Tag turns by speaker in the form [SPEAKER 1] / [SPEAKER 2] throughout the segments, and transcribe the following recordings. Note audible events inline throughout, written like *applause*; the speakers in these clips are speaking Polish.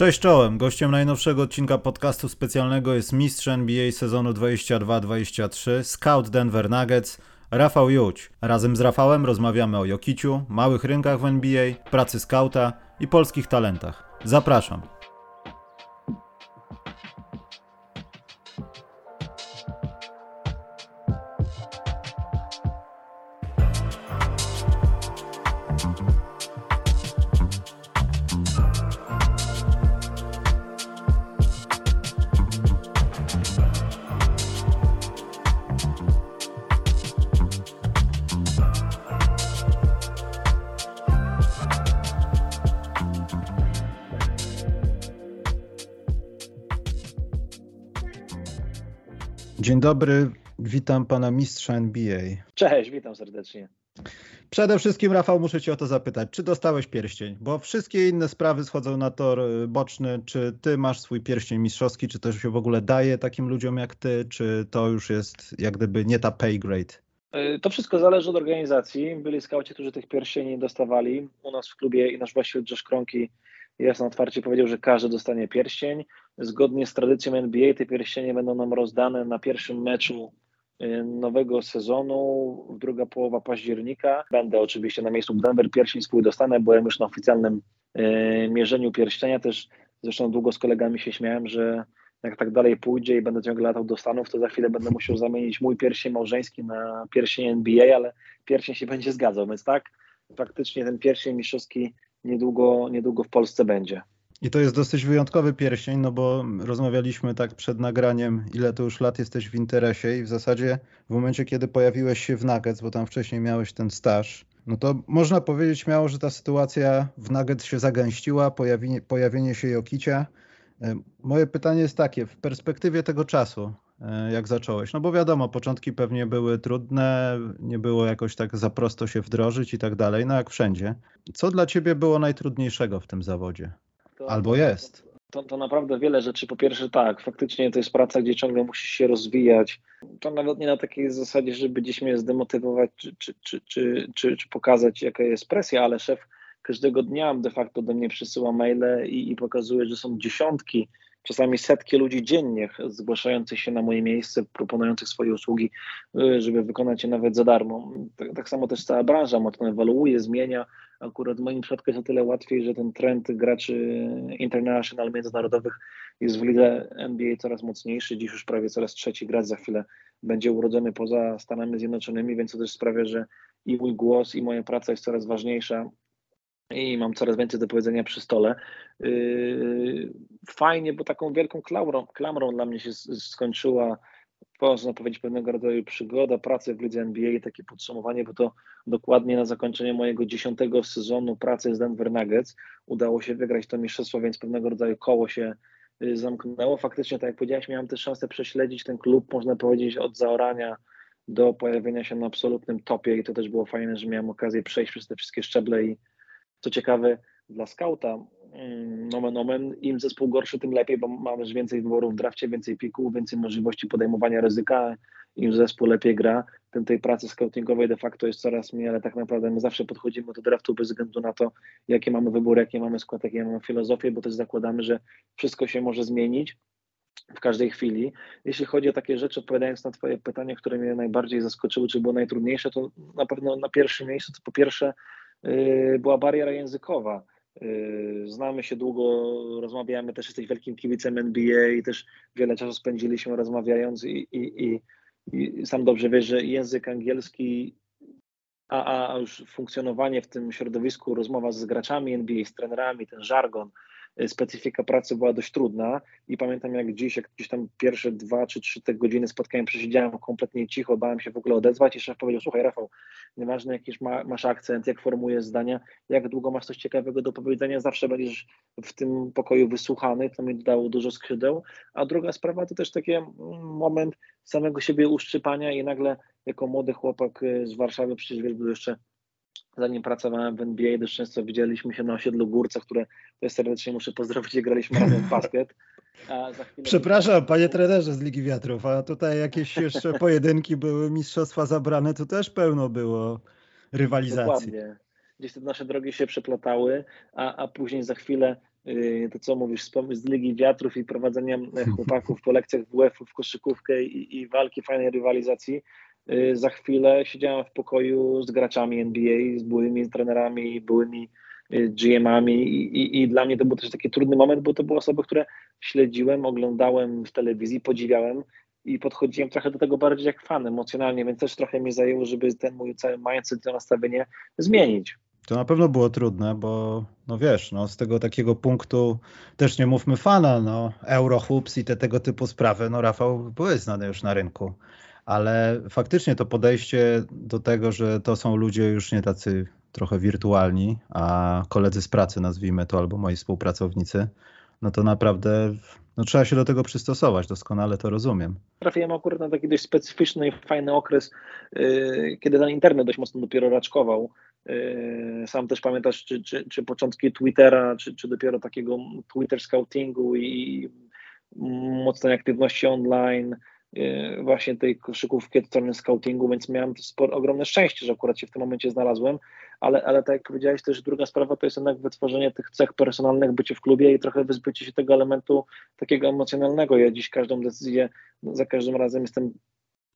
[SPEAKER 1] Cześć czołem, gościem najnowszego odcinka podcastu specjalnego jest mistrz NBA sezonu 22-23, scout Denver Nuggets, Rafał Juć. Razem z Rafałem rozmawiamy o Jokiciu, małych rynkach w NBA, pracy skauta i polskich talentach. Zapraszam. Dzień dobry, witam pana mistrza NBA.
[SPEAKER 2] Cześć, witam serdecznie.
[SPEAKER 1] Przede wszystkim, Rafał, muszę cię o to zapytać, czy dostałeś pierścień? Bo wszystkie inne sprawy schodzą na tor y, boczny. Czy ty masz swój pierścień mistrzowski, czy to się w ogóle daje takim ludziom jak ty, czy to już jest jak gdyby nie ta pay grade?
[SPEAKER 2] Y, to wszystko zależy od organizacji. Byli skauci, którzy tych pierścieni dostawali. U nas w klubie i nasz właściciel Josh Kronki jasno otwarcie powiedział, że każdy dostanie pierścień. Zgodnie z tradycją NBA te pierścienie będą nam rozdane na pierwszym meczu y, nowego sezonu, druga połowa października. Będę oczywiście na miejscu Denver, pierścień swój dostanę, byłem już na oficjalnym y, mierzeniu pierścienia, też zresztą długo z kolegami się śmiałem, że jak tak dalej pójdzie i będę ciągle latał do Stanów, to za chwilę będę musiał zamienić mój pierścień małżeński na pierścień NBA, ale pierścień się będzie zgadzał, więc tak, faktycznie ten pierścień mistrzowski niedługo, niedługo w Polsce będzie.
[SPEAKER 1] I to jest dosyć wyjątkowy pierścień, no bo rozmawialiśmy tak przed nagraniem, ile to już lat jesteś w interesie i w zasadzie w momencie, kiedy pojawiłeś się w Nuggets, bo tam wcześniej miałeś ten staż, no to można powiedzieć śmiało, że ta sytuacja w Nuggets się zagęściła, pojawienie, pojawienie się Jokicia. E, moje pytanie jest takie, w perspektywie tego czasu, e, jak zacząłeś? No bo wiadomo, początki pewnie były trudne, nie było jakoś tak za prosto się wdrożyć i tak dalej, no jak wszędzie. Co dla ciebie było najtrudniejszego w tym zawodzie? To, Albo jest.
[SPEAKER 2] To, to naprawdę wiele rzeczy. Po pierwsze, tak, faktycznie to jest praca, gdzie ciągle musisz się rozwijać. To nawet nie na takiej zasadzie, żeby gdzieś mnie zdemotywować czy, czy, czy, czy, czy, czy pokazać, jaka jest presja, ale szef każdego dnia de facto do mnie przysyła maile i, i pokazuje, że są dziesiątki czasami setki ludzi dziennie zgłaszających się na moje miejsce, proponujących swoje usługi, y, żeby wykonać je nawet za darmo. Tak, tak samo też cała branża mocno ewoluuje, zmienia. Akurat w moim przypadku jest o tyle łatwiej, że ten trend graczy international, międzynarodowych jest w lidze NBA coraz mocniejszy. Dziś już prawie coraz trzeci gracz za chwilę będzie urodzony poza Stanami Zjednoczonymi, więc to też sprawia, że i mój głos, i moja praca jest coraz ważniejsza i mam coraz więcej do powiedzenia przy stole. Yy, fajnie, bo taką wielką klamrą, klamrą dla mnie się skończyła, można powiedzieć, pewnego rodzaju przygoda pracy w lidze NBA, takie podsumowanie, bo to dokładnie na zakończenie mojego dziesiątego sezonu pracy z Denver Nuggets udało się wygrać to mistrzostwo, więc pewnego rodzaju koło się yy, zamknęło. Faktycznie, tak jak powiedziałeś, miałem też szansę prześledzić ten klub, można powiedzieć, od zaorania do pojawienia się na absolutnym topie i to też było fajne, że miałem okazję przejść przez te wszystkie szczeble i co ciekawe, dla skauta, nomen omen, im zespół gorszy, tym lepiej, bo mamy więcej wyborów w drafcie, więcej pików, więcej możliwości podejmowania ryzyka. Im zespół lepiej gra, tym tej pracy scoutingowej de facto jest coraz mniej, ale tak naprawdę my zawsze podchodzimy do draftu bez względu na to, jakie mamy wybory, jakie mamy skład, jakie mamy filozofię, bo też zakładamy, że wszystko się może zmienić w każdej chwili. Jeśli chodzi o takie rzeczy, odpowiadając na Twoje pytanie, które mnie najbardziej zaskoczyły, czy było najtrudniejsze, to na pewno na pierwszym miejscu to po pierwsze Y, była bariera językowa. Y, znamy się długo, rozmawiamy, też jesteś wielkim kibicem NBA i też wiele czasu spędziliśmy rozmawiając i, i, i, i sam dobrze wiesz, że język angielski, a, a już funkcjonowanie w tym środowisku, rozmowa z graczami NBA, z trenerami, ten żargon, specyfika pracy była dość trudna i pamiętam jak dziś, jak gdzieś tam pierwsze dwa czy trzy te godziny spotkania przesiedziałem kompletnie cicho, bałem się w ogóle odezwać i szef powiedział, słuchaj Rafał, nieważne jakiś ma, masz akcent, jak formujesz zdania, jak długo masz coś ciekawego do powiedzenia, zawsze będziesz w tym pokoju wysłuchany, to mi dało dużo skrzydeł, a druga sprawa to też taki mm, moment samego siebie uszczypania i nagle jako młody chłopak y, z Warszawy, przecież wiesz, był jeszcze zanim pracowałem w NBA, dość często widzieliśmy się na osiedlu Górce, które też serdecznie muszę pozdrowić, gdzie graliśmy razem w basket.
[SPEAKER 1] Przepraszam, panie trenerze z Ligi Wiatrów, a tutaj jakieś jeszcze pojedynki były, mistrzostwa zabrane, to też pełno było rywalizacji.
[SPEAKER 2] Dokładnie. Gdzieś te nasze drogi się przeplatały, a, a później za chwilę y, to co mówisz, z Ligi Wiatrów i prowadzeniem chłopaków po lekcjach WF-u w koszykówkę i, i walki, fajnej rywalizacji, za chwilę siedziałem w pokoju z graczami NBA, z byłymi trenerami, byłymi GM-ami i, i, i, dla mnie to był też taki trudny moment, bo to były osoby, które śledziłem, oglądałem w telewizji, podziwiałem i podchodziłem trochę do tego bardziej jak fan emocjonalnie, więc też trochę mi zajęło, żeby ten mój cały mindset, to nastawienie zmienić.
[SPEAKER 1] To na pewno było trudne, bo no wiesz, no z tego takiego punktu też nie mówmy fana, no Eurohoops i te tego typu sprawy, no Rafał były znane już na rynku, ale faktycznie to podejście do tego, że to są ludzie już nie tacy trochę wirtualni, a koledzy z pracy nazwijmy to, albo moi współpracownicy, no to naprawdę no, trzeba się do tego przystosować, doskonale to rozumiem.
[SPEAKER 2] Trafiłem akurat na taki dość specyficzny i fajny okres, yy, kiedy ten internet dość mocno dopiero raczkował. Yy, sam też pamiętasz, czy, czy, czy początki Twittera, czy, czy dopiero takiego Twitter scoutingu i mocnej aktywności online, właśnie tej koszykówki od strony scoutingu, więc miałem ogromne szczęście, że akurat się w tym momencie znalazłem, ale, ale tak jak powiedziałeś, też druga sprawa to jest jednak wytworzenie tych cech personalnych, bycie w klubie i trochę wyzbycie się tego elementu takiego emocjonalnego. Ja dziś każdą decyzję, za każdym razem jestem,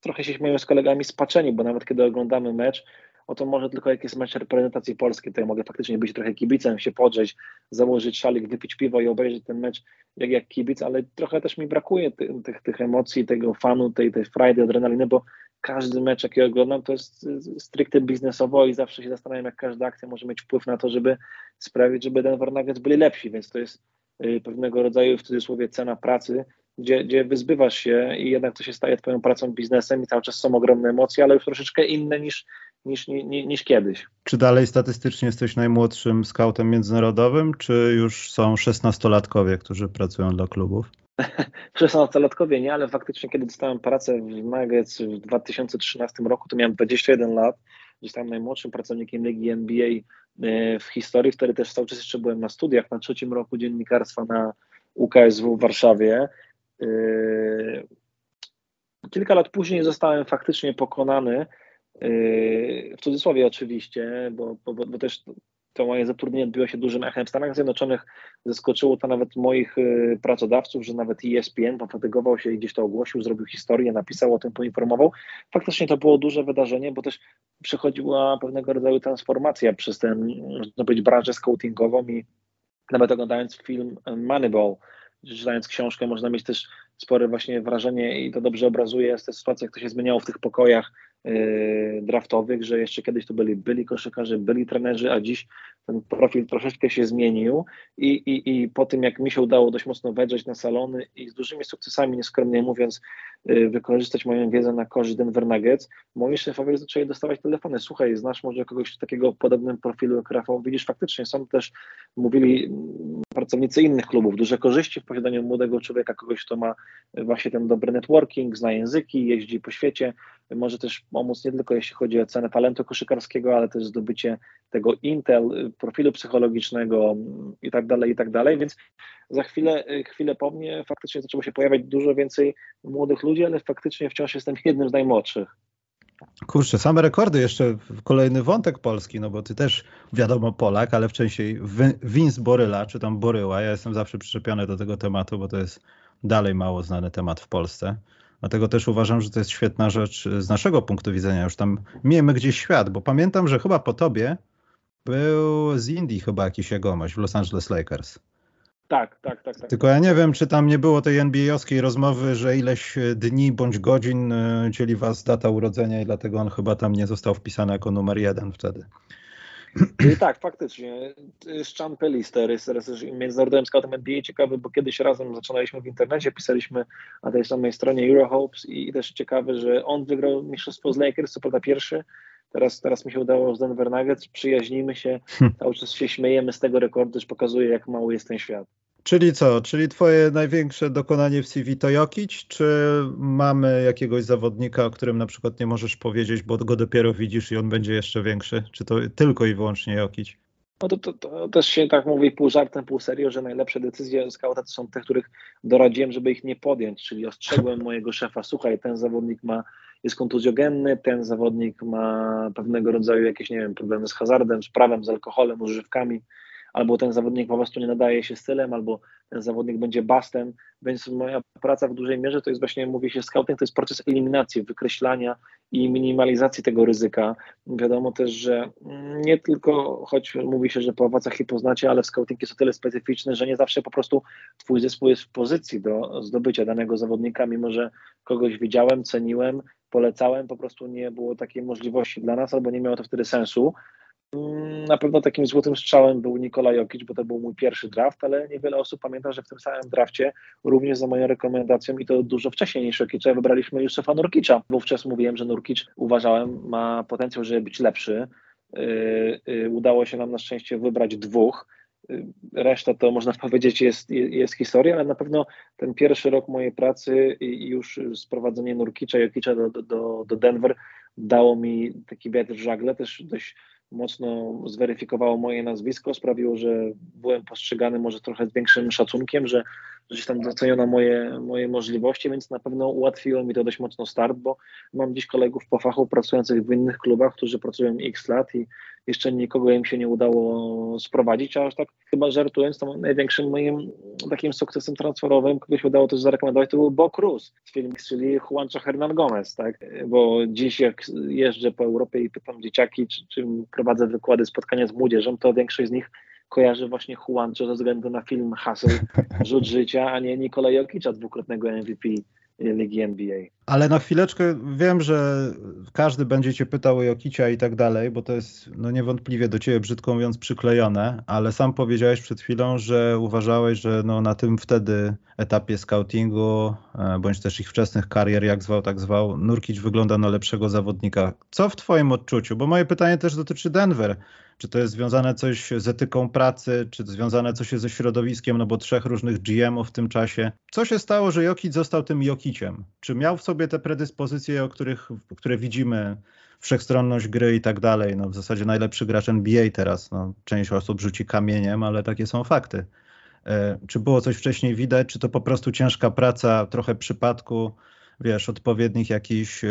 [SPEAKER 2] trochę się śmieję z kolegami spaczeni, bo nawet kiedy oglądamy mecz, o to może tylko jak jest mecz reprezentacji polskiej, to ja mogę faktycznie być trochę kibicem, się podrzeć, założyć szalik, wypić piwo i obejrzeć ten mecz jak, jak kibic, ale trochę też mi brakuje ty, tych, tych emocji, tego fanu, tej, tej frajdy, adrenaliny, bo każdy mecz, jaki oglądam, to jest stricte biznesowo i zawsze się zastanawiam, jak każda akcja może mieć wpływ na to, żeby sprawić, żeby Denver Nuggets byli lepsi, więc to jest y, pewnego rodzaju w cudzysłowie cena pracy, gdzie, gdzie wyzbywasz się i jednak to się staje twoją pracą, biznesem i cały czas są ogromne emocje, ale już troszeczkę inne niż, niż, niż, niż kiedyś.
[SPEAKER 1] Czy dalej statystycznie jesteś najmłodszym skautem międzynarodowym, czy już są szesnastolatkowie, którzy pracują dla klubów? *laughs*
[SPEAKER 2] 16-latkowie nie, ale faktycznie kiedy dostałem pracę w Nuggets w 2013 roku, to miałem 21 lat. Zostałem najmłodszym pracownikiem ligi NBA e, w historii. Wtedy też cały czas jeszcze byłem na studiach, na trzecim roku dziennikarstwa na UKSW w Warszawie. E, kilka lat później zostałem faktycznie pokonany, w cudzysłowie oczywiście, bo, bo, bo też to moje zatrudnienie odbiło się dużym echem. W Stanach Zjednoczonych zaskoczyło to nawet moich y, pracodawców, że nawet ESPN pofatygował się i gdzieś to ogłosił, zrobił historię, napisał o tym, poinformował. Faktycznie to było duże wydarzenie, bo też przechodziła pewnego rodzaju transformacja przez tę, można powiedzieć, branżę scoutingową i nawet oglądając film Moneyball, czytając książkę, można mieć też spore właśnie wrażenie i to dobrze obrazuje tę sytuację, jak to się zmieniało w tych pokojach yy, draftowych, że jeszcze kiedyś to byli byli koszykarze, byli trenerzy, a dziś ten profil troszeczkę się zmienił i, i, i po tym, jak mi się udało dość mocno wedrzeć na salony i z dużymi sukcesami, nieskromnie mówiąc, yy, wykorzystać moją wiedzę na korzyść Denver Nuggets, moi szefowie zaczęli dostawać telefony, słuchaj, znasz może kogoś takiego podobnym profilu jak Rafał, widzisz, faktycznie są też, mówili pracownicy innych klubów, duże korzyści w posiadaniu młodego człowieka, kogoś, kto ma właśnie ten dobry networking, zna języki, jeździ po świecie, może też pomóc nie tylko jeśli chodzi o cenę talentu koszykarskiego, ale też zdobycie tego intel, profilu psychologicznego i tak dalej, i tak dalej, więc za chwilę, chwilę po mnie faktycznie zaczęło się pojawiać dużo więcej młodych ludzi, ale faktycznie wciąż jestem *laughs* jednym z najmłodszych.
[SPEAKER 1] Kurczę, same rekordy jeszcze, kolejny wątek polski, no bo ty też wiadomo Polak, ale wcześniej Vince Boryla, czy tam Boryła, ja jestem zawsze przyczepiony do tego tematu, bo to jest dalej mało znany temat w Polsce. Dlatego też uważam, że to jest świetna rzecz z naszego punktu widzenia. Już tam miejmy gdzieś świat, bo pamiętam, że chyba po tobie był z Indii chyba jakiś jegomość w Los Angeles Lakers.
[SPEAKER 2] Tak, tak, tak, tak.
[SPEAKER 1] Tylko ja nie wiem, czy tam nie było tej NBA-owskiej rozmowy, że ileś dni bądź godzin e, dzieli was data urodzenia i dlatego on chyba tam nie został wpisany jako numer jeden wtedy.
[SPEAKER 2] I tak, faktycznie. Sean Pelister jest międzynarodowym scoutem NBA ciekawy, bo kiedyś razem zaczynaliśmy w internecie, pisaliśmy na tej samej stronie Eurohopes i też ciekawy, że on wygrał mistrzostwo z Lakers, co prawda pierwszy, Teraz, teraz mi się udało z Denver Nuggets, przyjaźnimy się, hmm. cały czas się śmiejemy z tego rekordu, już pokazuje, jak mały jest ten świat.
[SPEAKER 1] Czyli co? Czyli twoje największe dokonanie w CV to Jokic, czy mamy jakiegoś zawodnika, o którym na przykład nie możesz powiedzieć, bo go dopiero widzisz i on będzie jeszcze większy? Czy to tylko i wyłącznie Jokic?
[SPEAKER 2] No to, to, to, też się tak mówi pół żartem, pół serio, że najlepsze decyzje skauta to są te, których doradziłem, żeby ich nie podjąć, czyli ostrzegłem *laughs* mojego szefa, słuchaj, ten zawodnik ma, jest kontuzjogenny, ten zawodnik ma pewnego rodzaju jakieś, nie wiem, problemy z hazardem, z prawem, z alkoholem, używkami, albo ten zawodnik po prostu nie nadaje się stylem, albo ten zawodnik będzie bastem, więc moja praca w dużej mierze to jest właśnie, mówi się scouting, to jest proces eliminacji, wykreślania i minimalizacji tego ryzyka. Wiadomo też, że nie tylko, choć mówi się, że po owocach i poznacie, ale scouting jest o tyle specyficzny, że nie zawsze po prostu twój zespół jest w pozycji do zdobycia danego zawodnika, mimo że kogoś widziałem, ceniłem, polecałem, po prostu nie było takiej możliwości dla nas, albo nie miało to wtedy sensu. Mm, na pewno takim złotym strzałem był Nikola Jokic, bo to był mój pierwszy draft, ale niewiele osób pamięta, że w tym samym drafcie, również za moją rekomendacją i to dużo wcześniej niż Jokicza, wybraliśmy Józefa Nurkicza. Wówczas mówiłem, że Nurkic uważałem ma potencjał, żeby być lepszy. Yy, yy, udało się nam na szczęście wybrać dwóch. Yy, reszta to można *laughs* powiedzieć jest, jest historia, ale na pewno ten pierwszy rok mojej pracy i już sprowadzenie Nurkicza, Jokicza do, do, do Denver dało mi taki wiatr w żagle, też dość mocno zweryfikowało moje nazwisko, sprawiło, że byłem postrzegany może trochę z większym szacunkiem, że gdzieś tam doceniono moje, moje możliwości, więc na pewno ułatwiło mi to dość mocno start, bo mam dziś kolegów po fachu pracujących w innych klubach, którzy pracują x lat i jeszcze nikogo im się nie udało sprowadzić, a aż tak chyba żartując, to największym moim takim sukcesem transferowym, kogoś się udało też zarekomendować, to był Bo Cruz z Phoenix, czyli Juancho Hernan Gomez, tak? Bo dziś jak jeżdżę po Europie i pytam dzieciaki, czy, czy prowadzę wykłady, spotkania z młodzieżą, to większość z nich kojarzy właśnie Juancho ze względu na film Hustle, *laughs* Rzut Życia, a nie Nikola Jokicza, dwukrotnego MVP Ligi NBA.
[SPEAKER 1] Ale na chwileczkę wiem, że każdy będzie cię pytał o Jokicia i tak dalej, bo to jest no niewątpliwie do ciebie brzydko mówiąc przyklejone, ale sam powiedziałeś przed chwilą, że uważałeś, że no na tym wtedy etapie scoutingu, e, bądź też ich wczesnych karier, jak zwał, tak zwał, Nurkic wygląda na lepszego zawodnika. Co w twoim odczuciu? Bo moje pytanie też dotyczy Denver. Czy to jest związane coś z etyką pracy, czy związane coś ze środowiskiem, no bo trzech różnych GM-ów w tym czasie. Co się stało, że Jokic został tym Jokiciem? Czy miał w sobie te predyspozycje, o których, które widzimy, wszechstronność gry i tak dalej? No w zasadzie najlepszy gracz NBA teraz. No, część osób rzuci kamieniem, ale takie są fakty. E, czy było coś wcześniej widać, czy to po prostu ciężka praca, trochę przypadku, wiesz, odpowiednich jakichś e,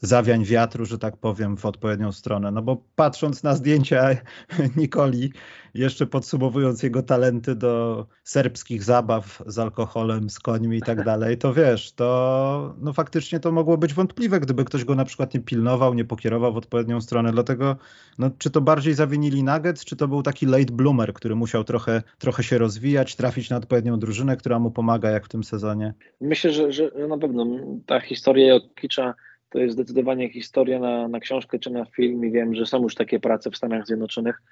[SPEAKER 1] zawiań wiatru, że tak powiem, w odpowiednią stronę. No bo patrząc na zdjęcia *laughs* Nikoli, jeszcze podsumowując jego talenty do serbskich zabaw z alkoholem, z końmi i tak dalej, to wiesz, to no faktycznie to mogło być wątpliwe, gdyby ktoś go na przykład nie pilnował, nie pokierował w odpowiednią stronę. Dlatego, no, czy to bardziej zawinili Nuggets, czy to był taki late bloomer, który musiał trochę, trochę się rozwijać, trafić na odpowiednią drużynę, która mu pomaga, jak w tym sezonie?
[SPEAKER 2] Myślę, że, że na pewno ta historia Jokicza to jest zdecydowanie historia na, na książkę czy na film i wiem, że są już takie prace w Stanach Zjednoczonych.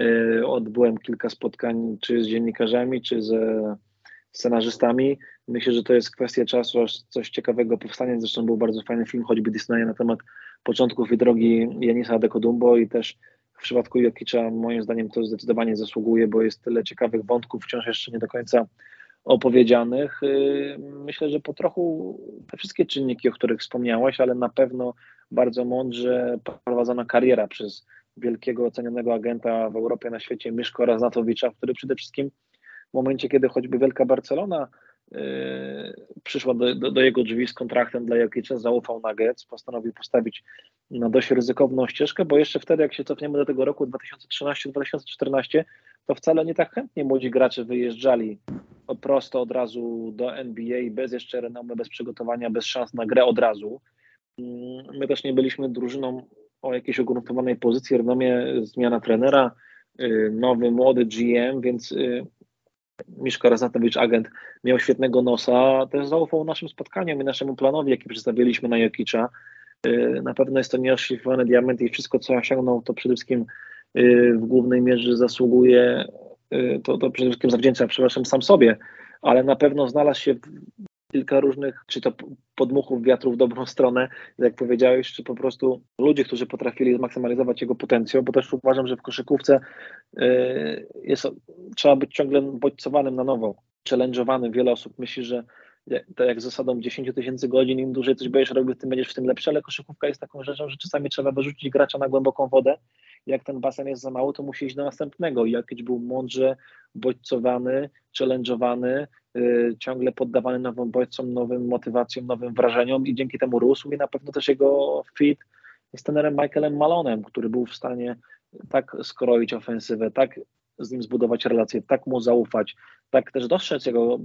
[SPEAKER 2] E, odbyłem kilka spotkań czy z dziennikarzami, czy ze scenarzystami. Myślę, że to jest kwestia czasu, aż coś ciekawego powstanie. Zresztą był bardzo fajny film, choćby Disneya na temat początków i drogi Janisa Adekodumbo i też w przypadku Jokicza moim zdaniem to zdecydowanie zasługuje, bo jest tyle ciekawych wątków wciąż jeszcze nie do końca opowiedzianych. Y, myślę, że po trochu te wszystkie czynniki, o których wspomniałaś, ale na pewno bardzo mądrze prowadzona kariera przez wielkiego ocenionego agenta w Europie, na świecie, Myszko Raznatowicza, który przede wszystkim w momencie, kiedy choćby Wielka Barcelona przyszła do, do, do, jego drzwi z kontraktem dla Jokicza, zaufał Nuggets, postanowił postawić na dość ryzykowną ścieżkę, bo jeszcze wtedy, jak się cofniemy do tego roku 2013-2014, to wcale nie tak chętnie młodzi gracze wyjeżdżali prosto od razu do NBA, bez jeszcze renomy, bez przygotowania, bez szans na grę od razu. Mm, my też nie byliśmy drużyną o jakiejś ugruntowanej pozycji, renomie, zmiana trenera, y, nowy, młody GM, więc y, Miszko Raznatowicz, agent, miał świetnego nosa, też zaufał naszym spotkaniom i naszemu planowi, jaki przedstawiliśmy na Jokicza. Y, na pewno jest to nieoszlifowany diament i wszystko, co osiągnął, to przede wszystkim w głównej mierze zasługuje Y, to, to przede wszystkim zawdzięczam, przepraszam, sam sobie, ale na pewno znalazł się kilka różnych, czy to podmuchów wiatru w dobrą stronę, jak powiedziałeś, czy po prostu ludzie, którzy potrafili zmaksymalizować jego potencjał, bo też uważam, że w koszykówce y, jest, trzeba być ciągle bodźcowanym na nowo, challenge'owanym. Wiele osób myśli, że tak jak zasadą 10 tysięcy godzin, im dłużej coś będziesz robił, tym będziesz w tym lepszy, ale koszykówka jest taką rzeczą, że czasami trzeba wyrzucić gracza na głęboką wodę. Jak ten basen jest za mały, to musi iść do następnego. I jakiś był mądrze bodźcowany, challenge'owany, yy, ciągle poddawany nowym bodźcom, nowym motywacjom, nowym wrażeniom i dzięki temu rósł i na pewno też jego fit z tenerem Michaelem Malonem, który był w stanie tak skroić ofensywę, tak z nim zbudować relacje, tak mu zaufać, tak też dostrzec jego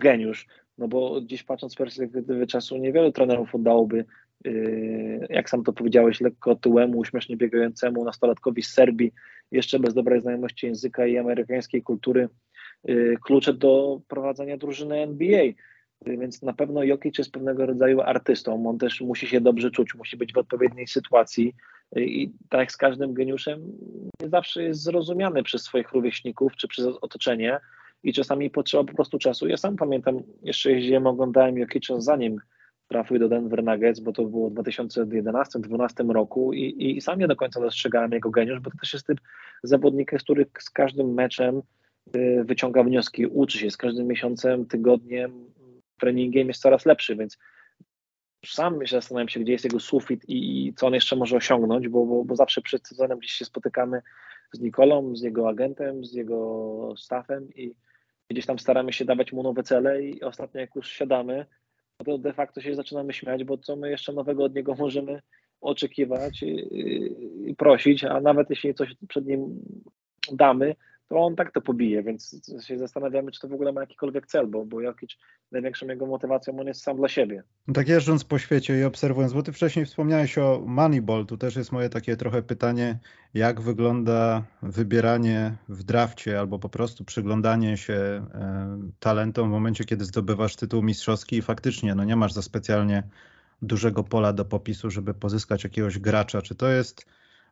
[SPEAKER 2] geniusz, no bo gdzieś patrząc z perspektywy czasu niewielu trenerów oddałoby, yy, jak sam to powiedziałeś, lekko tyłemu, uśmiesznie biegającemu nastolatkowi z Serbii, jeszcze bez dobrej znajomości języka i amerykańskiej kultury, klucze do prowadzenia drużyny NBA. Więc na pewno Jokic jest pewnego rodzaju artystą. On też musi się dobrze czuć, musi być w odpowiedniej sytuacji. I tak jak z każdym geniuszem, nie zawsze jest zrozumiany przez swoich rówieśników czy przez otoczenie. I czasami potrzeba po prostu czasu. Ja sam pamiętam, jeszcze jeździłem, oglądałem Jokicza zanim trafił do Denver Nuggets, bo to było w 2011-2012 roku i, i sam nie do końca dostrzegałem jego geniusz, bo to też jest typ zawodnika, który z każdym meczem y, wyciąga wnioski, uczy się z każdym miesiącem, tygodniem, treningiem jest coraz lepszy, więc sam zastanawiam się, gdzie jest jego sufit i, i co on jeszcze może osiągnąć, bo, bo, bo, zawsze przed sezonem gdzieś się spotykamy z Nikolą, z jego agentem, z jego staffem i gdzieś tam staramy się dawać mu nowe cele i ostatnio jak już siadamy, no to de facto się zaczynamy śmiać, bo co my jeszcze nowego od niego możemy oczekiwać i, i prosić, a nawet jeśli coś przed nim damy, to on tak to pobije, więc się zastanawiamy, czy to w ogóle ma jakikolwiek cel, bo, bo Jokic największą jego motywacją on jest sam dla siebie.
[SPEAKER 1] No tak jeżdżąc po świecie i obserwując, bo ty wcześniej wspomniałeś o Moneyball, tu też jest moje takie trochę pytanie, jak wygląda wybieranie w drafcie albo po prostu przyglądanie się e, talentom w momencie, kiedy zdobywasz tytuł mistrzowski i faktycznie no nie masz za specjalnie dużego pola do popisu, żeby pozyskać jakiegoś gracza. Czy to jest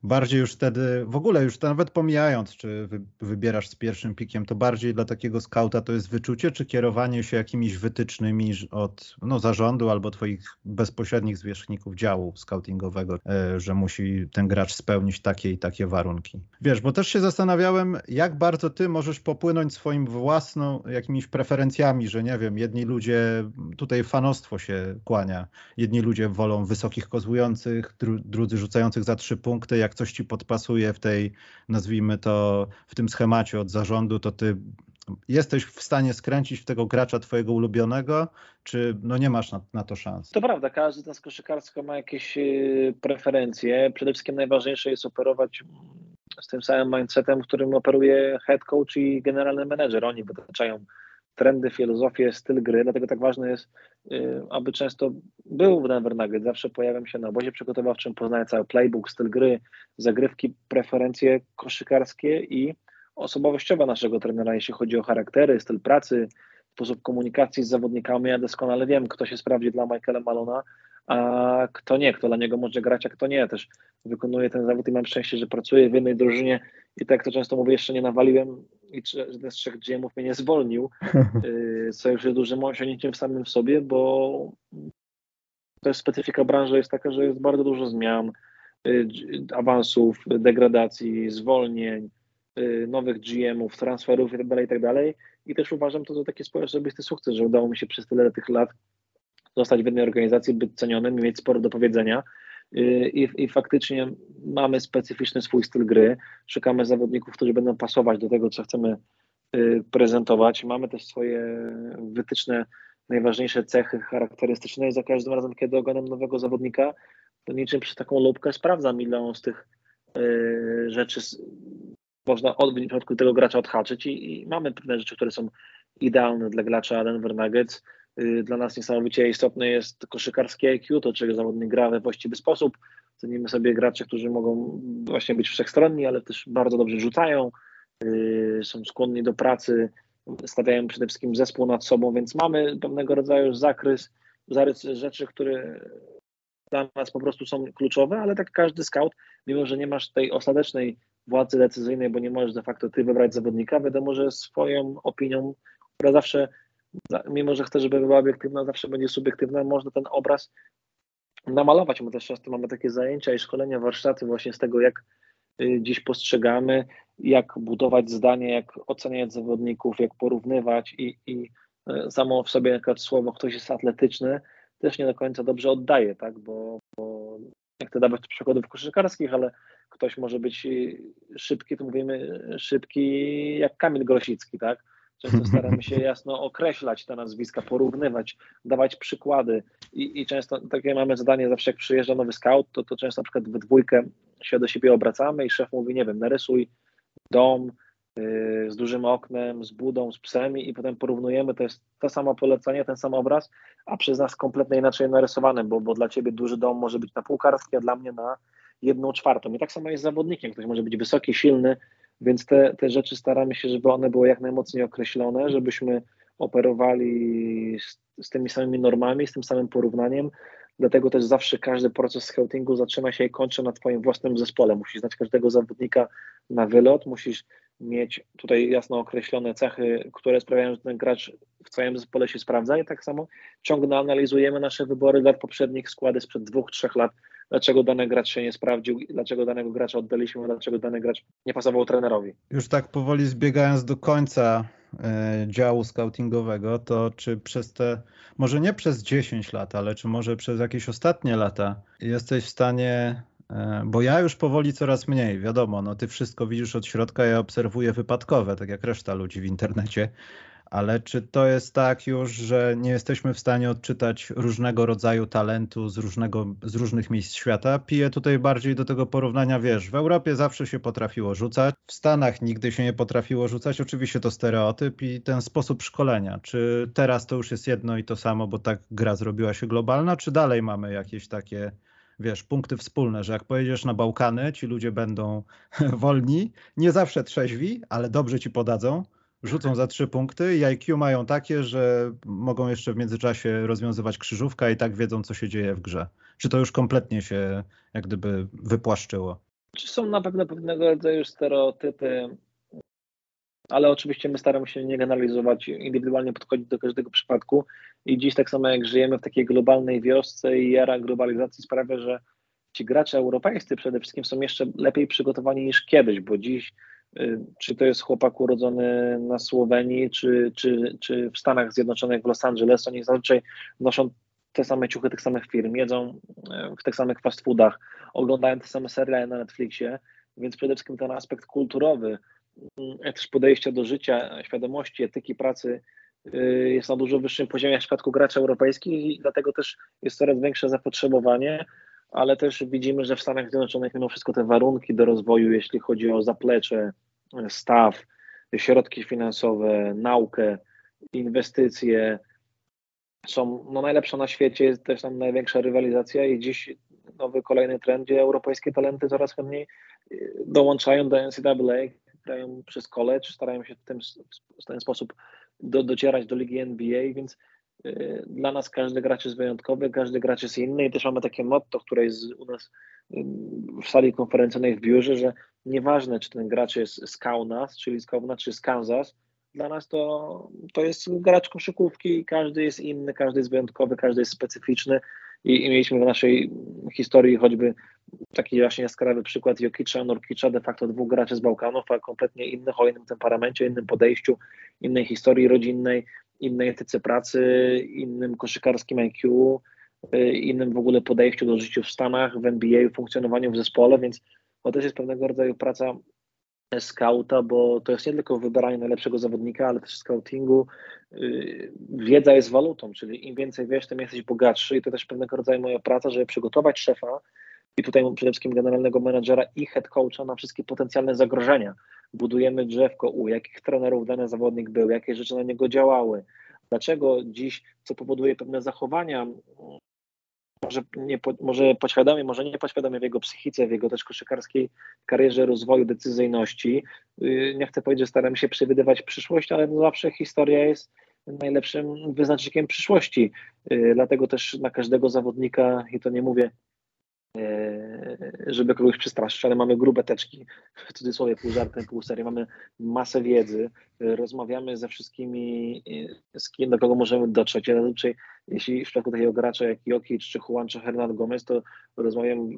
[SPEAKER 1] bardziej już wtedy, w ogóle już nawet pomijając, czy wy, wybierasz z pierwszym pikiem, to bardziej dla takiego skauta to jest wyczucie, czy kierowanie się jakimiś wytycznymi od no, zarządu albo twoich bezpośrednich zwierzchników działu scoutingowego, e, że musi ten gracz spełnić takie i takie warunki. Wiesz, bo też się zastanawiałem, jak bardzo ty możesz popłynąć swoim własną jakimiś preferencjami, że nie wiem, jedni ludzie, tutaj fanostwo się kłania, jedni ludzie wolą wysokich kozłujących, dru, drudzy rzucających za trzy punkty, jak coś ci podpasuje w tej, nazwijmy to, w tym schemacie od zarządu, to ty jesteś w stanie skręcić w tego gracza twojego ulubionego, czy no nie masz na, na to szans?
[SPEAKER 2] To prawda, każdy z nas koszykarsko ma jakieś y, preferencje. Przede wszystkim najważniejsze jest operować z tym samym mindsetem, którym operuje head coach i generalny menedżer. Oni wytaczają trendy, filozofię, styl gry, dlatego tak ważne jest, y, aby często był w Denver Nuggets, zawsze pojawiam się na obozie przygotowawczym, poznaję cały playbook, styl gry, zagrywki, preferencje koszykarskie i osobowościowe naszego trenera, jeśli chodzi o charaktery, styl pracy, sposób komunikacji z zawodnikami. Ja doskonale wiem, kto się sprawdzi dla Michaela Malona, a kto nie, kto dla niego może grać, a kto nie. Też wykonuję ten zawód i mam szczęście, że pracuję w jednej drużynie i tak to często mówię, jeszcze nie nawaliłem i żaden z trzech GM-ów mnie nie zwolnił, *laughs* y, co już jest dużym osiągnięciem w samym sobie, bo jest specyfika branży jest taka, że jest bardzo dużo zmian, y, awansów, degradacji, zwolnień, y, nowych GM-ów, transferów itd., tak itd. Tak I też uważam to za taki swój osobisty sukces, że udało mi się przez tyle tych lat zostać w jednej organizacji, być cenionym i mieć sporo do powiedzenia. I, I, faktycznie mamy specyficzny swój styl gry. Szukamy zawodników, którzy będą pasować do tego, co chcemy y, prezentować. Mamy też swoje wytyczne, najważniejsze cechy charakterystyczne i za każdym razem, kiedy oglądam nowego zawodnika, to niczym przez taką lubkę sprawdzam, ile z tych y, rzeczy można od, w tego gracza odhaczyć i, i, mamy pewne rzeczy, które są idealne dla gracza Denver Nuggets, dla nas niesamowicie istotne jest koszykarskie IQ, to czy zawodnik gra we właściwy sposób. Cenimy sobie graczy, którzy mogą właśnie być wszechstronni, ale też bardzo dobrze rzucają, y, są skłonni do pracy, stawiają przede wszystkim zespół nad sobą, więc mamy pewnego rodzaju zakres, zarys rzeczy, które dla nas po prostu są kluczowe, ale tak każdy scout, mimo że nie masz tej ostatecznej władzy decyzyjnej, bo nie możesz de facto ty wybrać zawodnika, wiadomo, że swoją opinią, która zawsze mimo że chcę, żeby była obiektywna, zawsze będzie subiektywna, można ten obraz namalować. My też często mamy takie zajęcia i szkolenia, warsztaty właśnie z tego, jak y, dziś postrzegamy, jak budować zdanie, jak oceniać zawodników, jak porównywać i, i y, samo w sobie jak słowo ktoś jest atletyczny też nie do końca dobrze oddaje, tak, bo, bo nie chcę dawać przykładów koszykarskich, ale ktoś może być y, szybki, to mówimy szybki jak Kamil Grosicki, tak, Często *laughs* staramy się jasno określać te nazwiska, porównywać, dawać przykłady i, i często takie mamy zadanie zawsze jak przyjeżdża nowy scout, to, to często na przykład we dwójkę się do siebie obracamy i szef mówi, nie wiem, narysuj dom yy, z dużym oknem, z budą, z psem i potem porównujemy, to jest to samo polecenie, ten sam obraz, a przez nas kompletnie inaczej narysowane, bo, bo dla ciebie duży dom może być na półkarski, a dla mnie na jedną czwartą. I tak samo jest z zawodnikiem, ktoś może być wysoki, silny, więc te, te rzeczy staramy się, żeby one były jak najmocniej określone, żebyśmy operowali z, z tymi samymi normami, z tym samym porównaniem. Dlatego też zawsze każdy proces scoutingu zaczyna się i kończy na Twoim własnym zespole. Musisz znać każdego zawodnika na wylot, musisz mieć tutaj jasno określone cechy, które sprawiają, że ten gracz w Twoim zespole się sprawdza i tak samo ciągle analizujemy nasze wybory lat poprzednich, składy sprzed dwóch, trzech lat, dlaczego dany gracz się nie sprawdził, dlaczego danego gracza oddaliśmy, dlaczego dany gracz nie pasował trenerowi.
[SPEAKER 1] Już tak powoli zbiegając do końca e, działu scoutingowego, to czy przez te, może nie przez 10 lat, ale czy może przez jakieś ostatnie lata jesteś w stanie e, bo ja już powoli coraz mniej, wiadomo, no ty wszystko widzisz od środka, ja obserwuję wypadkowe, tak jak reszta ludzi w internecie, ale czy to jest tak już, że nie jesteśmy w stanie odczytać różnego rodzaju talentu z, różnego, z różnych miejsc świata? Piję tutaj bardziej do tego porównania, wiesz, w Europie zawsze się potrafiło rzucać, w Stanach nigdy się nie potrafiło rzucać, oczywiście to stereotyp i ten sposób szkolenia. Czy teraz to już jest jedno i to samo, bo tak gra zrobiła się globalna, czy dalej mamy jakieś takie wiesz, punkty wspólne, że jak pojedziesz na Bałkany, ci ludzie będą *laughs* wolni, nie zawsze trzeźwi, ale dobrze ci podadzą, rzucą za trzy punkty i IQ mają takie, że mogą jeszcze w międzyczasie rozwiązywać krzyżówka i tak wiedzą, co się dzieje w grze. Czy to już kompletnie się jak gdyby wypłaszczyło?
[SPEAKER 2] Czy są na pewno pewnego rodzaju stereotypy, ale oczywiście my staramy się nie generalizować, indywidualnie podchodzić do każdego przypadku i dziś tak samo jak żyjemy w takiej globalnej wiosce i era globalizacji sprawia, że ci gracze europejscy przede wszystkim są jeszcze lepiej przygotowani niż kiedyś, bo dziś czy to jest chłopak urodzony na Słowenii, czy, czy, czy w Stanach Zjednoczonych, w Los Angeles, oni zazwyczaj noszą te same ciuchy tych samych firm, jedzą y, w tych samych fast foodach, oglądają te same seriale na Netflixie, więc przede wszystkim ten aspekt kulturowy, y, też podejście do życia, świadomości, etyki pracy jest na dużo wyższym poziomie w przypadku graczy europejskich i dlatego też jest coraz większe zapotrzebowanie, ale też widzimy, że w Stanach Zjednoczonych mimo wszystko te warunki do rozwoju, jeśli chodzi o zaplecze, staw, środki finansowe, naukę, inwestycje są no, najlepsze na świecie, jest też tam największa rywalizacja i dziś nowy kolejny trend, gdzie europejskie talenty coraz chętniej y, dołączają do NCAA, grają przez college, starają się w ten, w ten sposób do, docierać do ligi NBA, więc dla nas każdy gracz jest wyjątkowy, każdy gracz jest inny i też mamy takie motto, które jest u nas y, w sali konferencyjnej w biurze, że nieważne, czy ten gracz jest z Kaunas, czyli z Kauna, czy z Kansas, dla nas to, to jest gracz koszykówki i każdy jest inny, każdy jest wyjątkowy, każdy jest specyficzny i, i mieliśmy w naszej historii choćby taki właśnie jaskrawy przykład Jokicza, Norkicza, de facto dwóch graczy z Bałkanów, a kompletnie innych, o innym temperamencie, innym podejściu, innej historii rodzinnej, innej etyce pracy, innym koszykarskim IQ, y, innym w ogóle podejściu do życia w Stanach, w NBA, funkcjonowaniu w zespole, więc to też jest pewnego rodzaju praca skauta, bo to jest nie tylko wybieranie najlepszego zawodnika, ale też scoutingu. Y, wiedza jest walutą, czyli im więcej wiesz, tym jesteś bogatszy i to też pewnego rodzaju moja praca, żeby przygotować szefa i tutaj przede wszystkim generalnego menadżera i head coacha na wszystkie potencjalne zagrożenia. Budujemy drzewko, u jakich trenerów dany zawodnik był, jakie rzeczy na niego działały, dlaczego dziś, co powoduje pewne zachowania może, nie, może podświadomie, może nie podświadomie w jego psychice, w jego też koszykarskiej karierze, rozwoju, decyzyjności. Y, nie chcę powiedzieć, że staramy się przewidywać przyszłość, ale zawsze historia jest najlepszym wyznacznikiem przyszłości. Y, dlatego też na każdego zawodnika, i to nie mówię żeby kogoś przestraszyć, ale mamy grube teczki, w cudzysłowie pół żartem, pół serii, mamy masę wiedzy, e, rozmawiamy ze wszystkimi, e, z kim, do kogo możemy dotrzeć. Ja zazwyczaj, jeśli w przypadku takiego gracza jak Jokic, czy Juan, czy Hernan Gomez, to rozmawiam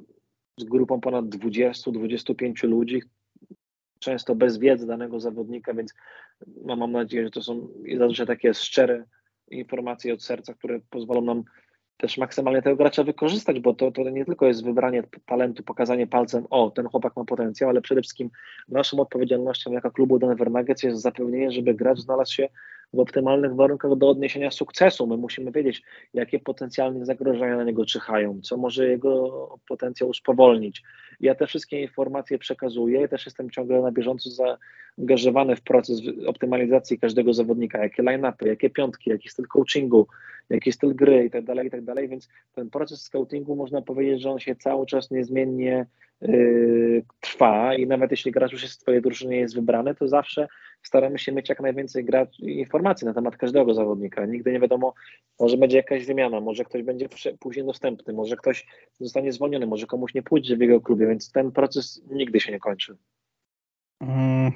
[SPEAKER 2] z grupą ponad 20-25 ludzi, często bez wiedzy danego zawodnika, więc mam nadzieję, że to są zazwyczaj takie szczere informacje od serca, które pozwolą nam też maksymalnie tego gracza wykorzystać, bo to, to nie tylko jest wybranie talentu, pokazanie palcem, o, ten chłopak ma potencjał, ale przede wszystkim naszą odpowiedzialnością jako klubu Denver Nuggets jest zapewnienie, żeby gracz znalazł się w optymalnych warunkach do odniesienia sukcesu. My musimy wiedzieć, jakie potencjalne zagrożenia na niego czyhają, co może jego potencjał spowolnić, Ja te wszystkie informacje przekazuję i też jestem ciągle na bieżąco zaangażowany w proces optymalizacji każdego zawodnika, jakie line-upy, jakie piątki, jaki styl coachingu, jaki styl gry i tak dalej, i tak dalej, więc ten proces scoutingu można powiedzieć, że on się cały czas niezmiennie yy, trwa. I nawet jeśli gracz już jest w twojej drużynie jest wybrany, to zawsze staramy się mieć jak najwięcej informacji na temat każdego zawodnika. Nigdy nie wiadomo, może będzie jakaś wymiana, może ktoś będzie później dostępny, może ktoś zostanie zwolniony, może komuś nie pójdzie w jego klubie, więc ten proces nigdy się nie kończy.
[SPEAKER 1] Hmm,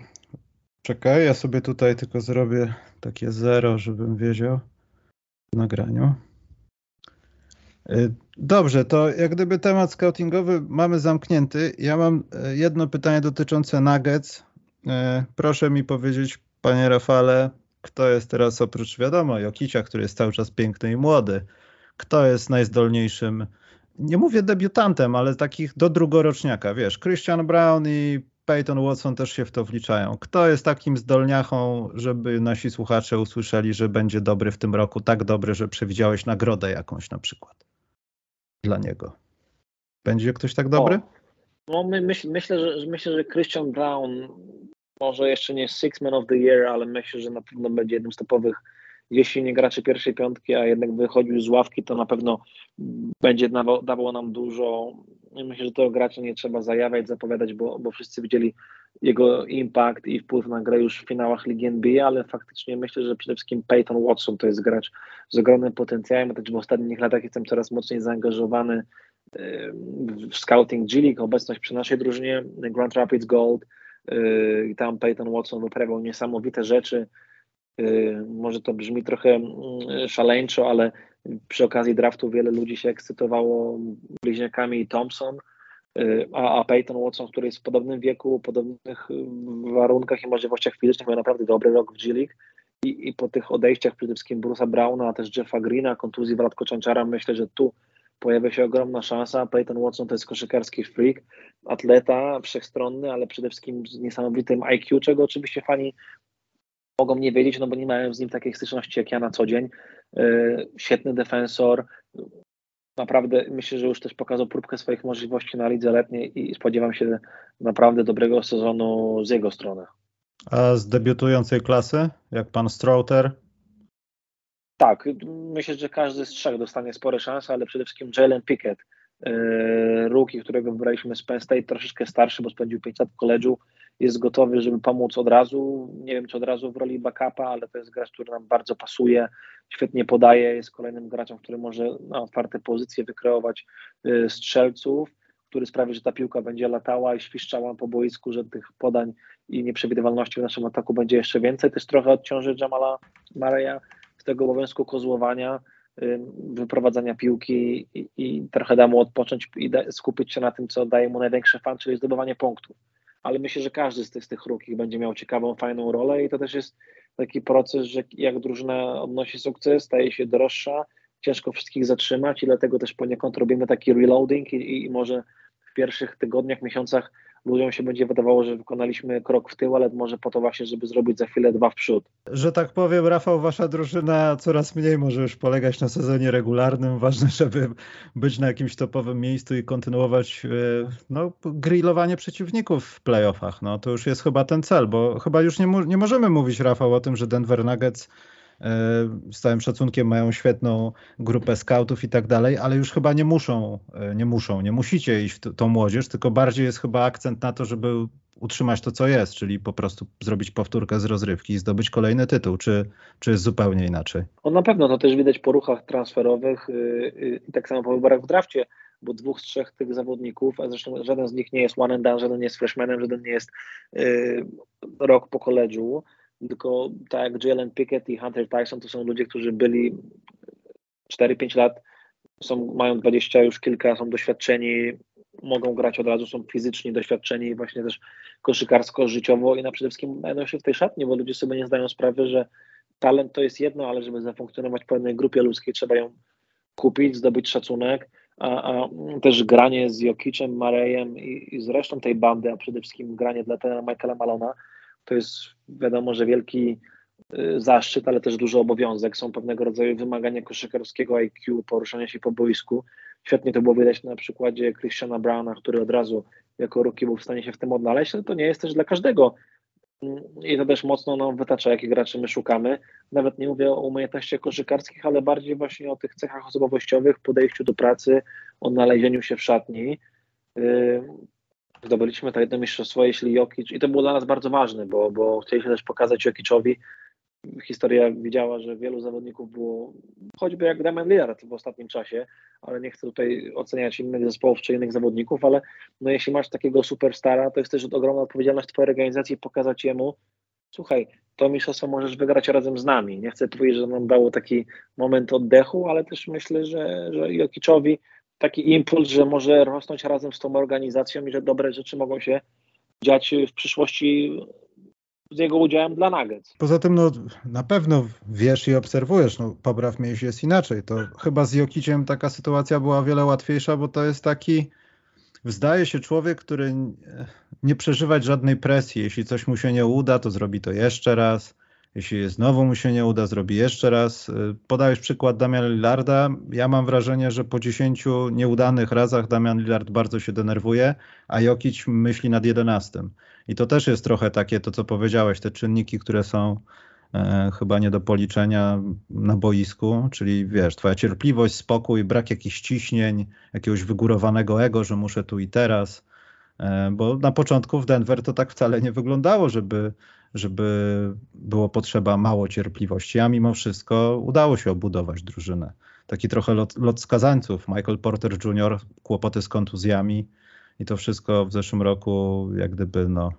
[SPEAKER 1] czekaj, ja sobie tutaj tylko zrobię takie zero, żebym wiedział w nagraniu. Y, dobrze, to jak gdyby temat scoutingowy mamy zamknięty. Ja mam y, jedno pytanie dotyczące Nuggets. Y, proszę mi powiedzieć, panie Rafale, kto jest teraz oprócz wiadomo Jokicia, który jest cały czas piękny i młody, kto jest najzdolniejszym, nie mówię debiutantem, ale takich do drugoroczniaka, wiesz, Christian Brown i Peyton Watson też się w to wliczają. Kto jest takim zdolniachą, żeby nasi słuchacze usłyszeli, że będzie dobry w tym roku, tak dobry, że przewidziałeś nagrodę jakąś na przykład dla niego? Będzie ktoś tak dobry? O,
[SPEAKER 2] no my, myśl, myślę, że, myślę, że Christian Brown może jeszcze nie Six Man of the Year, ale myślę, że na pewno będzie jednym z topowych jeśli nie graczy pierwszej piątki, a jednak wychodził z ławki, to na pewno będzie dawał, dawał nam dużo. Myślę, że tego gracza nie trzeba zajawiać, zapowiadać, bo, bo wszyscy widzieli jego impact i wpływ na grę już w finałach Ligi NBA, ale faktycznie myślę, że przede wszystkim Peyton Watson to jest gracz z ogromnym potencjałem, też w ostatnich latach jestem coraz mocniej zaangażowany w scouting G League, obecność przy naszej drużynie Grand Rapids Gold yy, i tam Peyton Watson wyprawiał niesamowite rzeczy, może to brzmi trochę mm, szaleńczo, ale przy okazji draftu wiele ludzi się ekscytowało bliźniakami Thompson, yy, a, a Peyton Watson, który jest w podobnym wieku, podobnych warunkach i możliwościach fizycznych, miał naprawdę dobry rok w G League i, i po tych odejściach przede wszystkim Bruce'a Browna, a też Jeffa Greena, kontuzji Wladko Czanczara, myślę, że tu pojawia się ogromna szansa. Peyton Watson to jest koszykarski freak, atleta wszechstronny, ale przede wszystkim z niesamowitym IQ, czego oczywiście fani mogą nie wiedzieć, no bo nie mają z nim takiej styczności jak ja na co dzień. Yy, świetny defensor. Naprawdę myślę, że już też pokazał próbkę swoich możliwości na lidze letniej i spodziewam się naprawdę dobrego sezonu z jego strony.
[SPEAKER 1] A z debiutującej klasy, jak pan Strouter,
[SPEAKER 2] tak, myślę, że każdy z trzech dostanie spore szanse, ale przede wszystkim Jalen Pickett, yy, rookie, którego wybraliśmy z Penn State, troszeczkę starszy, bo spędził 5 lat w koledżu, jest gotowy, żeby pomóc od razu. Nie wiem, czy od razu w roli backupa, ale to jest gracz, który nam bardzo pasuje, świetnie podaje, jest kolejnym graczem, który może na otwarte pozycje wykreować yy, strzelców, który sprawi, że ta piłka będzie latała i świszczała po boisku, że tych podań i nieprzewidywalności w naszym ataku będzie jeszcze więcej. Też trochę odciąży Jamala Mareya z tego obowiązku kozłowania, wyprowadzania piłki i, i trochę da mu odpocząć i da, skupić się na tym, co daje mu największy fan, czyli zdobywanie punktów. Ale myślę, że każdy z tych, z tych rukich będzie miał ciekawą, fajną rolę i to też jest taki proces, że jak drużyna odnosi sukces, staje się droższa, ciężko wszystkich zatrzymać i dlatego też poniekąd robimy taki reloading i, i może w pierwszych tygodniach, miesiącach ludziom się będzie wydawało, że wykonaliśmy krok w tył, ale może po to właśnie, żeby zrobić za chwilę dwa w przód.
[SPEAKER 1] Że tak powiem, Rafał, wasza drużyna coraz mniej może już polegać na sezonie regularnym. Ważne, żeby być na jakimś topowym miejscu i kontynuować e, no, grillowanie przeciwników w playoffach. No, to już jest chyba ten cel, bo chyba już nie, nie możemy mówić, Rafał, o tym, że Denver Nuggets z całym szacunkiem mają świetną grupę scoutów i tak dalej, ale już chyba nie muszą, e, nie muszą, nie musicie iść w tą młodzież, tylko bardziej jest chyba akcent na to, żeby utrzymać to, co jest, czyli po prostu zrobić powtórkę z rozrywki i zdobyć kolejny tytuł, czy, czy jest zupełnie inaczej?
[SPEAKER 2] On na pewno to też widać po ruchach transferowych y, y, i tak samo po wyborach w drafcie, bo dwóch z trzech tych zawodników, a zresztą żaden z nich nie jest one and done, żaden nie jest freshmanem, żaden nie jest y, rok po koledżu, tylko tak jak Jalen Pickett i Hunter Tyson to są ludzie, którzy byli 4-5 lat, są, mają 20 już kilka, są doświadczeni, mogą grać od razu, są fizycznie doświadczeni właśnie też koszykarsko, życiowo i na przede wszystkim znajdą się w tej szatni, bo ludzie sobie nie zdają sprawy, że talent to jest jedno, ale żeby zafunkcjonować w pewnej grupie ludzkiej trzeba ją kupić, zdobyć szacunek, a, a też granie z Jokicem, Marejem i, i z resztą tej bandy, a przede wszystkim granie dla trenera Michaela Malona, to jest wiadomo, że wielki y, zaszczyt, ale też duży obowiązek. Są pewnego rodzaju wymagania koszykarskiego IQ, poruszania się po boisku. Świetnie to było widać na przykładzie Christiana Browna, który od razu jako ruki był w stanie się w tym odnaleźć, no to nie jest też dla każdego. I to też mocno nam wytacza, jakich graczy my szukamy. Nawet nie mówię o umiejętnościach koszykarskich, ale bardziej właśnie o tych cechach osobowościowych, podejściu do pracy, o znalezieniu się w szatni. Zdobyliśmy to jedno mistrzostwo, jeśli Jokic, i to było dla nas bardzo ważne, bo, bo chcieliśmy też pokazać Jokiczowi, historia widziała, że wielu zawodników było, choćby jak Damian Lillard w ostatnim czasie, ale nie chcę tutaj oceniać innych zespołów czy innych zawodników, ale no jeśli masz takiego superstara, to jest też ogromna odpowiedzialność twojej organizacji pokazać jemu, słuchaj, to mistrzostwo możesz wygrać razem z nami. Nie chcę powiedzieć, że nam dało taki moment oddechu, ale też myślę, że, że Jokiczowi taki impuls, że może rosnąć razem z tą organizacją i że dobre rzeczy mogą się dziać w przyszłości z jego udziałem dla Nuggets.
[SPEAKER 1] Poza tym, no, na pewno wiesz i obserwujesz, no, popraw mnie, jeśli jest inaczej. To chyba z Jokiciem taka sytuacja była wiele łatwiejsza, bo to jest taki, zdaje się człowiek, który nie przeżywać żadnej presji. Jeśli coś mu się nie uda, to zrobi to jeszcze raz. Jeśli znowu mu się nie uda, zrobi jeszcze raz. Y, podałeś przykład Damiana Lillarda. Ja mam wrażenie, że po 10 nieudanych razach Damian Lillard bardzo się denerwuje, a Jokic myśli nad 11. I to też jest trochę takie, to co powiedziałeś, te czynniki, które są e, chyba nie do policzenia na boisku, czyli wiesz, twoja cierpliwość, spokój, brak jakichś ciśnień, jakiegoś wygórowanego ego, że muszę tu i teraz. E, bo na początku w Denver to tak wcale nie wyglądało, żeby żeby było potrzeba mało cierpliwości, a mimo wszystko udało się obudować drużynę. Taki trochę lot, lot skazańców. Michael Porter Jr., kłopoty z kontuzjami i to wszystko w zeszłym roku jak gdyby no,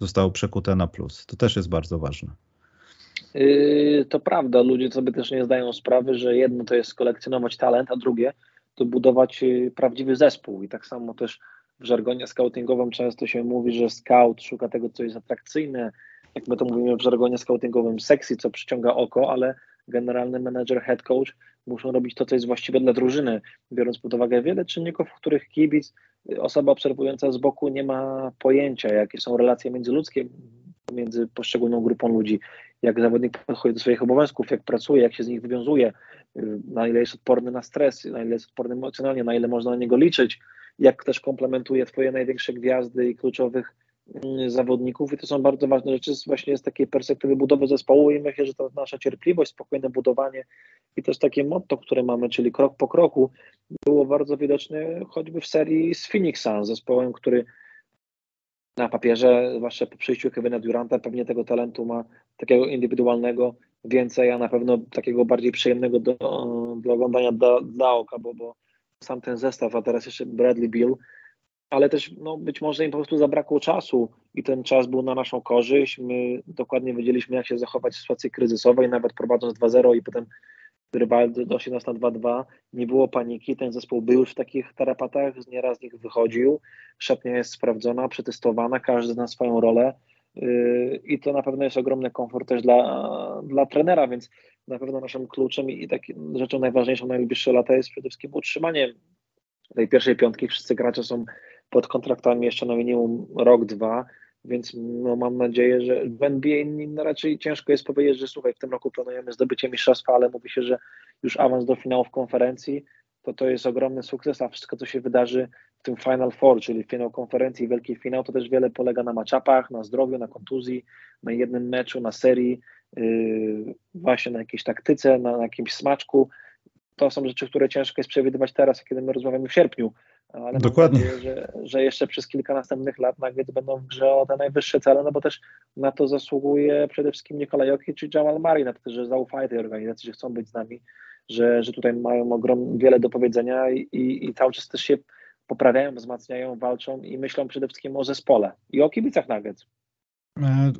[SPEAKER 1] zostało przekute na plus. To też jest bardzo ważne.
[SPEAKER 2] Yy, to prawda, ludzie sobie też nie zdają sprawy, że jedno to jest kolekcjonować talent, a drugie to budować yy, prawdziwy zespół. I tak samo też w żargonie scoutingowym często się mówi, że scout szuka tego, co jest atrakcyjne, jak my to mówimy w żargonie scoutingowym, sexy, co przyciąga oko, ale generalny menedżer, head coach muszą robić to, co jest właściwe dla drużyny, biorąc pod uwagę wiele czynników, w których kibic, osoba obserwująca z boku nie ma pojęcia, jakie są relacje międzyludzkie między poszczególną grupą ludzi, jak zawodnik podchodzi do swoich obowiązków, jak pracuje, jak się z nich wywiązuje, na ile jest odporny na stres, na ile jest odporny emocjonalnie, na ile można na niego liczyć, jak też komplementuje twoje największe gwiazdy i kluczowych zawodników i to są bardzo ważne rzeczy. Właśnie z takiej perspektywy budowy zespołu i myślę, że ta nasza cierpliwość, spokojne budowanie i też takie motto, które mamy, czyli krok po kroku, było bardzo widoczne choćby w serii z Phoenix Suns, zespołem, który na papierze, zwłaszcza po przyjściu Kevina Duranta, pewnie tego talentu ma takiego indywidualnego więcej, a na pewno takiego bardziej przyjemnego do, do oglądania dla, dla oka, bo, bo sam ten zestaw, a teraz jeszcze Bradley Bill, ale też no, być może im po prostu zabrakło czasu i ten czas był na naszą korzyść. My dokładnie wiedzieliśmy, jak się zachować w sytuacji kryzysowej, nawet prowadząc 2-0 i potem rywal doszedł nas na 2-2, nie było paniki, ten zespół był już w takich tarapatach, nieraz z nich wychodził, szatnia jest sprawdzona, przetestowana, każdy zna swoją rolę yy, i to na pewno jest ogromny komfort też dla, dla trenera, więc na pewno naszym kluczem i, i rzeczą najważniejszą na najbliższe lata jest przede wszystkim utrzymanie tej pierwszej piątki. Wszyscy gracze są pod kontraktami jeszcze na minimum rok, dwa, więc no, mam nadzieję, że w NBA raczej ciężko jest powiedzieć, że słuchaj, w tym roku planujemy zdobycie mistrzostwa, ale mówi się, że już awans do finałów konferencji, to to jest ogromny sukces, a wszystko, co się wydarzy w tym Final Four, czyli finał konferencji, wielki finał, to też wiele polega na matchupach, na zdrowiu, na kontuzji, na jednym meczu, na serii, yy, właśnie na jakiejś taktyce, na, na jakimś smaczku. To są rzeczy, które ciężko jest przewidywać teraz, kiedy my rozmawiamy w sierpniu, ale Dokładnie. Nadzieję, że, że jeszcze przez kilka następnych lat Nuggets będą w grze o te najwyższe cele, no bo też na to zasługuje przede wszystkim Nikola Jokic czy Jamal Murray, na to, że zaufają tej organizacji, że chcą być z nami, że, że tutaj mają ogrom, wiele do powiedzenia i, i, i cały czas też się poprawiają, wzmacniają, walczą i myślą przede wszystkim o zespole i o kibicach Nuggets.
[SPEAKER 1] E,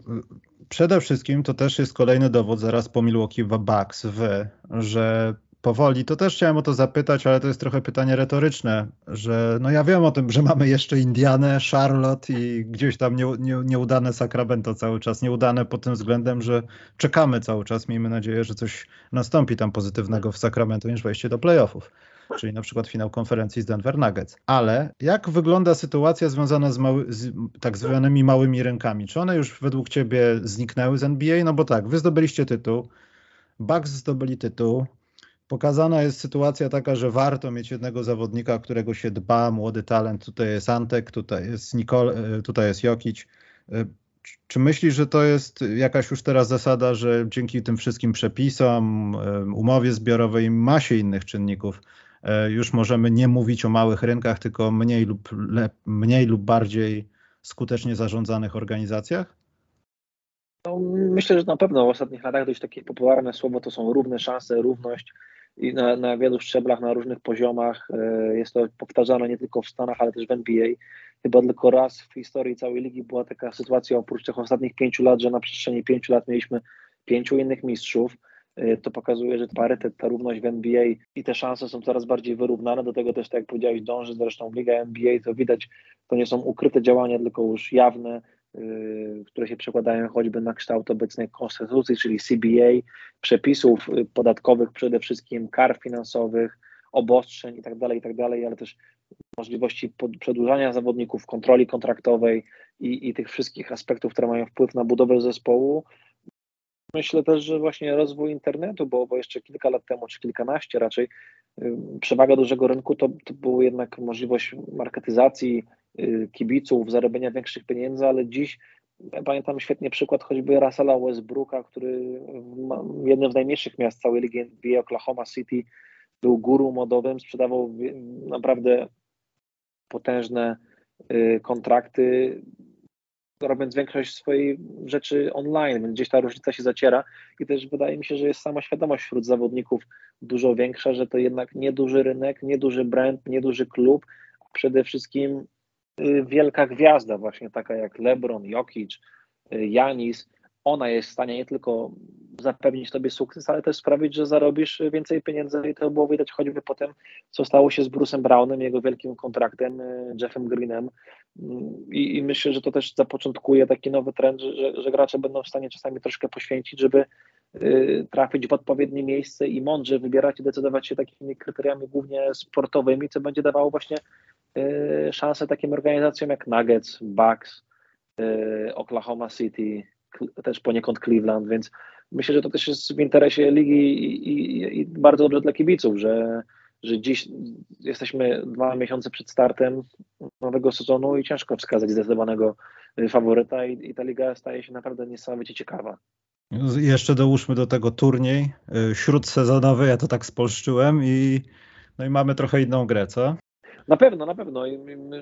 [SPEAKER 1] przede wszystkim to też jest kolejny dowód zaraz po Milwaukee Bucks w, że powoli, to też chciałem o to zapytać, ale to jest trochę pytanie retoryczne, że no ja wiem o tym, że mamy jeszcze Indianę, Charlotte i gdzieś tam nie, nie, nieudane Sacramento cały czas, nieudane pod tym względem, że czekamy cały czas, miejmy nadzieję, że coś nastąpi tam pozytywnego w Sacramento niż wejście do playoffów czyli na przykład finał konferencji z Denver Nuggets. Ale jak wygląda sytuacja związana z, mały, z, tak zwanymi małymi rękami? Czy one już według Ciebie zniknęły z NBA? No bo tak, Wy zdobyliście tytuł, Bucks zdobyli tytuł, Pokazana jest sytuacja taka, że warto mieć jednego zawodnika, którego się dba, młody talent. Tutaj jest Antek, tutaj jest Nicole, e, tutaj jest Jokic. E, czy myślisz, że to jest jakaś już teraz zasada, że dzięki tym wszystkim przepisom, umowie zbiorowej, masie innych czynników, już możemy nie mówić o małych rynkach, tylko mniej lub, le, mniej lub bardziej skutecznie zarządzanych organizacjach?
[SPEAKER 2] No, myślę, że na pewno w ostatnich latach dość takie popularne słowo to są równe szanse, równość i na, na wielu szczeblach, na różnych poziomach. E, jest to powtarzane nie tylko w Stanach, ale też w NBA. Chyba tylko raz w historii całej ligi była taka sytuacja, oprócz tych ostatnich pięciu lat, że na przestrzeni pięciu lat mieliśmy pięciu innych mistrzów. E, to pokazuje, że parytet, ta równość w NBA i te szanse są coraz bardziej wyrównane. Do tego też, tak jak powiedziałeś, dąży zresztą Liga NBA, to widać, to nie są ukryte działania, tylko już jawne, które się przekładają choćby na kształt obecnej konstytucji, czyli CBA, przepisów y, podatkowych przede wszystkim, kar finansowych, obostrzeń itd., tak itd., tak ale też możliwości przedłużania zawodników, kontroli kontraktowej i, i tych wszystkich aspektów, które mają wpływ na budowę zespołu. Myślę też, że właśnie rozwój internetu, bo, bo jeszcze kilka lat temu, czy kilkanaście raczej, przewaga dużego rynku to, to była jednak możliwość marketyzacji, Y, kibiców, zarobienia większych pieniędzy, ale dziś pamiętam świetnie przykład choćby Russella Westbrooka, który w jednym z najmniejszych miast całej ligi NBA, Oklahoma City, był guru modowym, sprzedawał naprawdę potężne y, kontrakty, robiąc większość swojej rzeczy online, więc gdzieś ta różnica się zaciera i też wydaje mi się, że jest sama świadomość wśród zawodników dużo większa, że to jednak nieduży rynek, nieduży brand, nieduży klub, przede wszystkim Y, wielka gwiazda, właśnie taka jak LeBron, Jokic, y, Janis, ona jest w stanie nie tylko zapewnić Tobie sukces, ale też sprawić, że zarobisz więcej pieniędzy i to było widać choćby po tym, co stało się z Bruce'em Brownem, jego wielkim kontraktem, y, Jeffem Greenem I, i myślę, że to też zapoczątkuje taki nowy trend, że, że gracze będą w stanie czasami troszkę poświęcić, żeby trafić w odpowiednie miejsce i mądrze wybierać i decydować się takimi kryteriami głównie sportowymi, co będzie dawało właśnie Y, szansę takim organizacjom jak Nuggets, Bucks, y, Oklahoma City, też poniekąd Cleveland, więc myślę, że to też jest w interesie ligi i, i, i bardzo dobrze dla kibiców, że, że dziś jesteśmy dwa miesiące przed startem nowego sezonu i ciężko wskazać zdecydowanego faworyta i, i ta liga staje się naprawdę niesamowicie ciekawa.
[SPEAKER 1] Jeszcze dołóżmy do tego turniej y, śródsezonowy, ja to tak spolszczyłem i no i mamy trochę inną grę, co?
[SPEAKER 2] Na pewno, na pewno. I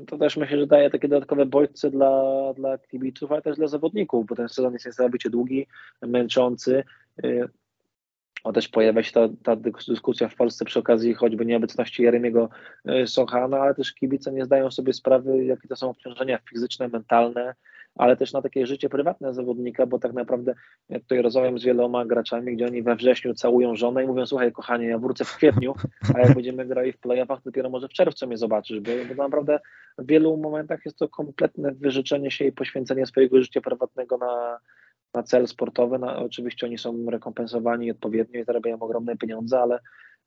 [SPEAKER 2] to też myślę, że daje takie dodatkowe bodźce dla, dla kibiców, ale też dla zawodników, bo ten sezon jest niesamowicie długi, męczący. Y, o, też pojawia się ta, ta dyskusja w Polsce przy okazji choćby nieobecności Jeremiego y, Sochana, ale też kibice nie zdają sobie sprawy, jakie to są obciążenia fizyczne, mentalne, ale też na takie życie prywatne zawodnika, bo tak naprawdę ja tutaj rozmawiam z wieloma graczami, gdzie oni we wrześniu całują żonę i mówią, słuchaj kochanie, ja wrócę w kwietniu, a jak będziemy grali w playoffach, dopiero może w czerwcu mnie zobaczysz, bo, bo naprawdę w wielu momentach jest to kompletne wyżyczenie się i poświęcenie swojego życia prywatnego na, na cel sportowy. Na, oczywiście oni są rekompensowani odpowiednio i zarabiają ogromne pieniądze, ale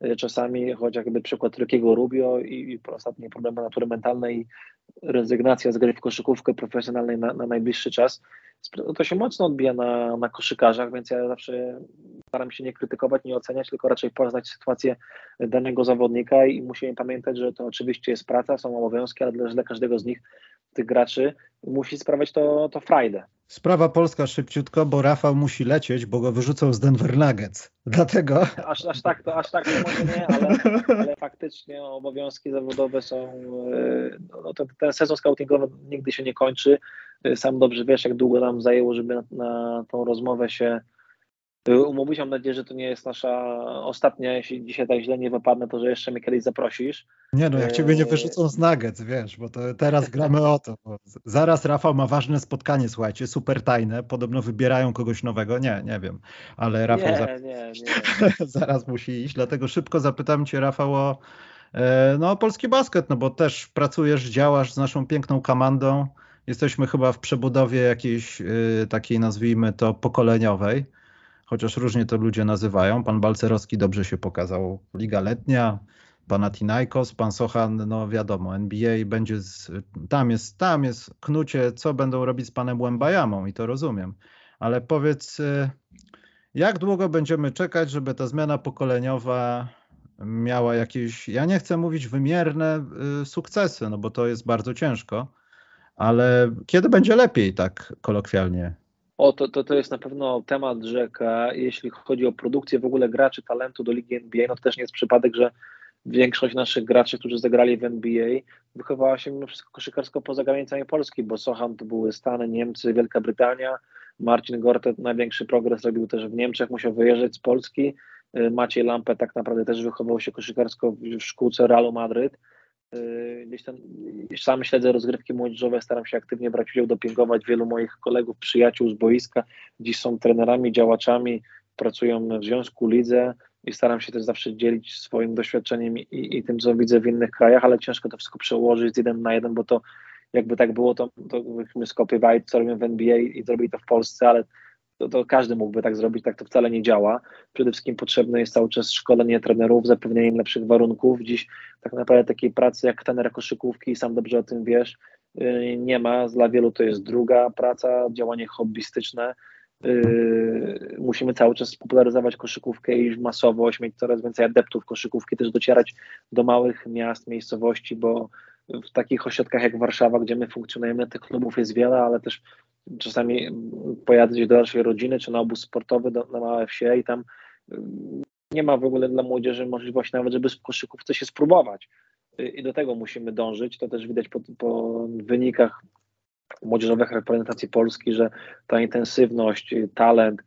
[SPEAKER 2] y, czasami, choć jakby przykład Rykiego Rubio i, i ostatnie problemy natury mentalnej rezygnacja z gry w koszykówkę profesjonalnej na, na najbliższy czas, to się mocno odbija na, na koszykarzach, więc ja zawsze staram się nie krytykować, nie oceniać, tylko raczej poznać sytuację danego zawodnika i musimy pamiętać, że to oczywiście jest praca, są obowiązki, ale dla każdego z nich, tych graczy, musi sprawiać to, to frajdę.
[SPEAKER 1] Sprawa polska szybciutko, bo Rafał musi lecieć, bo go wyrzucą z Denver Nuggets. Dlatego.
[SPEAKER 2] Aż, aż tak to aż tak to może nie, ale, ale faktycznie obowiązki zawodowe są. E, no, ten, ten sezon scoutingowy nigdy się nie kończy. E, sam dobrze wiesz, jak długo nam zajęło, żeby na, na tą rozmowę się umówić. Mam nadzieję, że to nie jest nasza ostatnia, jeśli dzisiaj tak źle nie wypadnę, to że jeszcze mnie kiedyś zaprosisz.
[SPEAKER 1] Nie no, jak ciebie nie wyrzucą z Nuggets, wiesz, bo to teraz gramy o to. zaraz Rafał ma ważne spotkanie, słuchajcie, super tajne, podobno wybierają kogoś nowego, nie, nie wiem, ale Rafał
[SPEAKER 2] nie, za... nie,
[SPEAKER 1] nie. *laughs* zaraz musi iść, dlatego szybko zapytam cię Rafał o e, no, polski basket, no bo też pracujesz, działasz z naszą piękną komandą, jesteśmy chyba w przebudowie jakiejś y, takiej, nazwijmy to, pokoleniowej chociaż różnie to ludzie nazywają. Pan Balcerowski dobrze się pokazał. Liga letnia, Panathinaikos, pan Sochan, no wiadomo, NBA będzie, z, tam jest, tam jest knucie, co będą robić z panem Łębajamą i to rozumiem. Ale powiedz, y, jak długo będziemy czekać, żeby ta zmiana pokoleniowa miała jakieś, ja nie chcę mówić wymierne y, sukcesy, no bo to jest bardzo ciężko, ale kiedy będzie lepiej, tak kolokwialnie?
[SPEAKER 2] O, to, to, to jest na pewno temat rzeka. Jeśli chodzi o produkcję w ogóle graczy talentu do ligi NBA, no to też nie jest przypadek, że większość naszych graczy, którzy zagrali w NBA, wychowała się mimo wszystko koszykarsko poza granicami Polski, bo Sochan to były Stany, Niemcy, Wielka Brytania. Marcin Gortet największy progres robił też w Niemczech, musiał wyjeżdżać z Polski. Y, Maciej Lampę tak naprawdę też wychował się koszykarsko w szkółce Realu Madryt. Y, gdzieś tam sam śledzę rozgrywki młodzieżowe, staram się aktywnie brać udział, dopingować wielu moich kolegów, przyjaciół z boiska, dziś są trenerami, działaczami, pracują w związku, lidze i staram się też zawsze dzielić swoim doświadczeniem i, i tym, co widzę w innych krajach, ale ciężko to wszystko przełożyć z jeden na jeden, bo to jakby tak było, to, to myśmy skopiowali, co robią w NBA i zrobili to w Polsce, ale to, to, każdy mógłby tak zrobić, tak to wcale nie działa. Przede wszystkim potrzebne jest cały czas szkolenie trenerów, zapewnienie im lepszych warunków. Dziś tak naprawdę takiej pracy jak trener koszykówki, sam dobrze o tym wiesz, y, nie ma. Dla wielu to jest druga praca, działanie hobbystyczne. Y, musimy cały czas popularyzować koszykówkę i masowość, mieć coraz więcej adeptów koszykówki, też docierać do małych miast, miejscowości, bo w takich ośrodkach jak Warszawa, gdzie my funkcjonujemy, tych klubów jest wiele, ale też czasami pojadę gdzieś do naszej rodziny, czy na obóz sportowy do, na małe wsie i tam mm, nie ma w ogóle dla młodzieży możliwości nawet, żeby w koszykówce się spróbować. I do tego musimy dążyć. To też widać po, po wynikach młodzieżowych reprezentacji Polski, że ta intensywność, talent,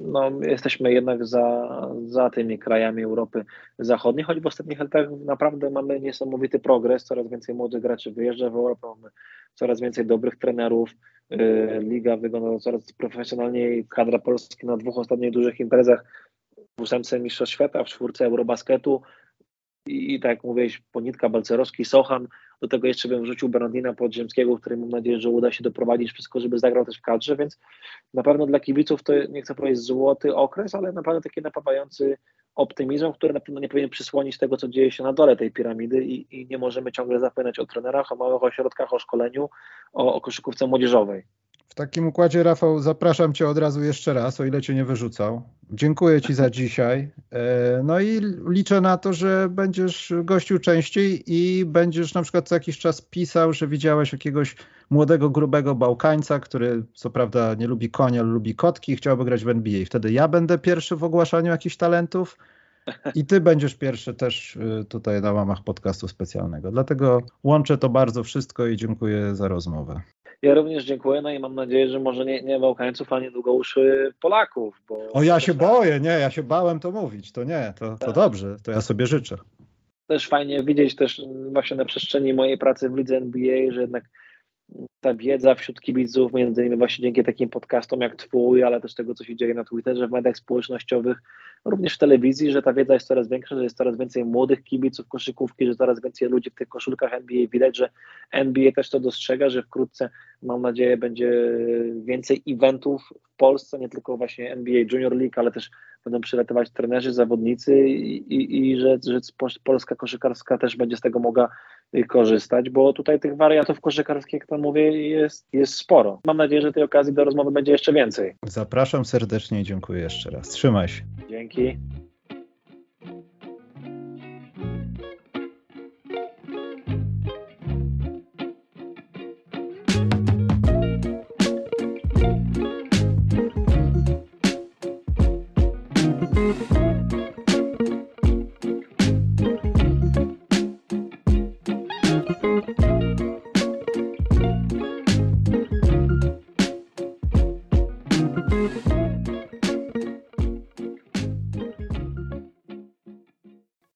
[SPEAKER 2] no, jesteśmy jednak za, za tymi krajami Europy Zachodniej, choć w ostatnich latach naprawdę mamy niesamowity progres, coraz więcej młodych graczy wyjeżdża w Europę, mamy coraz więcej dobrych trenerów, y, liga wygląda coraz profesjonalniej, kadra Polski na dwóch ostatnich dużych imprezach, w ósemce Mistrzostw Świata, w czwórce Eurobasketu i, tak jak mówiłeś, Ponitka, Balcerowski, Sochan, do tego jeszcze bym wrzucił Bernardina Podziemskiego, który mam nadzieję, że uda się doprowadzić wszystko, żeby zagrał też w kadrze, więc na pewno dla kibiców to nie chcę powiedzieć złoty okres, ale naprawdę taki napawający optymizm, który na pewno nie powinien przysłonić tego, co dzieje się na dole tej piramidy i, i nie możemy ciągle zapominać o trenerach, o małych ośrodkach, o szkoleniu, o, o koszykówce młodzieżowej.
[SPEAKER 1] W takim układzie, Rafał, zapraszam Cię od razu jeszcze raz, o ile Cię nie wyrzucał. Dziękuję Ci za dzisiaj. E, no i liczę na to, że będziesz gościł częściej i będziesz na przykład co jakiś czas pisał, że widziałeś jakiegoś młodego, grubego Bałkańca, który co prawda nie lubi konia, lubi kotki i chciałby grać w NBA. Wtedy ja będę pierwszy w ogłaszaniu jakichś talentów i Ty będziesz pierwszy też y, tutaj na łamach podcastu specjalnego. Dlatego łączę to bardzo wszystko i dziękuję za rozmowę.
[SPEAKER 2] Ja również dziękuję, no i mam nadzieję, że może nie, nie Bałkańców, a niedługo uszy Polaków. Bo
[SPEAKER 1] o, ja się boję, nie, ja się bałem to mówić, to nie, to, to tak. dobrze, to ja sobie życzę.
[SPEAKER 2] Też fajnie widzieć też właśnie na przestrzeni mojej pracy w lidze NBA, że jednak ta wiedza wśród kibiców, między innymi właśnie dzięki takim podcastom jak Twój, ale też tego, co się dzieje na Twitterze, w mediach społecznościowych, również w telewizji, że ta wiedza jest coraz większa, że jest coraz więcej młodych kibiców koszykówki, że coraz więcej ludzi w tych koszulkach NBA widać, że NBA też to dostrzega, że wkrótce, mam nadzieję, będzie więcej eventów w Polsce, nie tylko właśnie NBA Junior League, ale też będą przylatywać trenerzy, zawodnicy i, i, i że, że polska koszykarska też będzie z tego mogła korzystać, bo tutaj tych wariantów koszykarskich, jak to mówię, jest, jest sporo. Mam nadzieję, że tej okazji do rozmowy będzie jeszcze więcej.
[SPEAKER 1] Zapraszam serdecznie i dziękuję jeszcze raz. Trzymaj się.
[SPEAKER 2] Dzięki.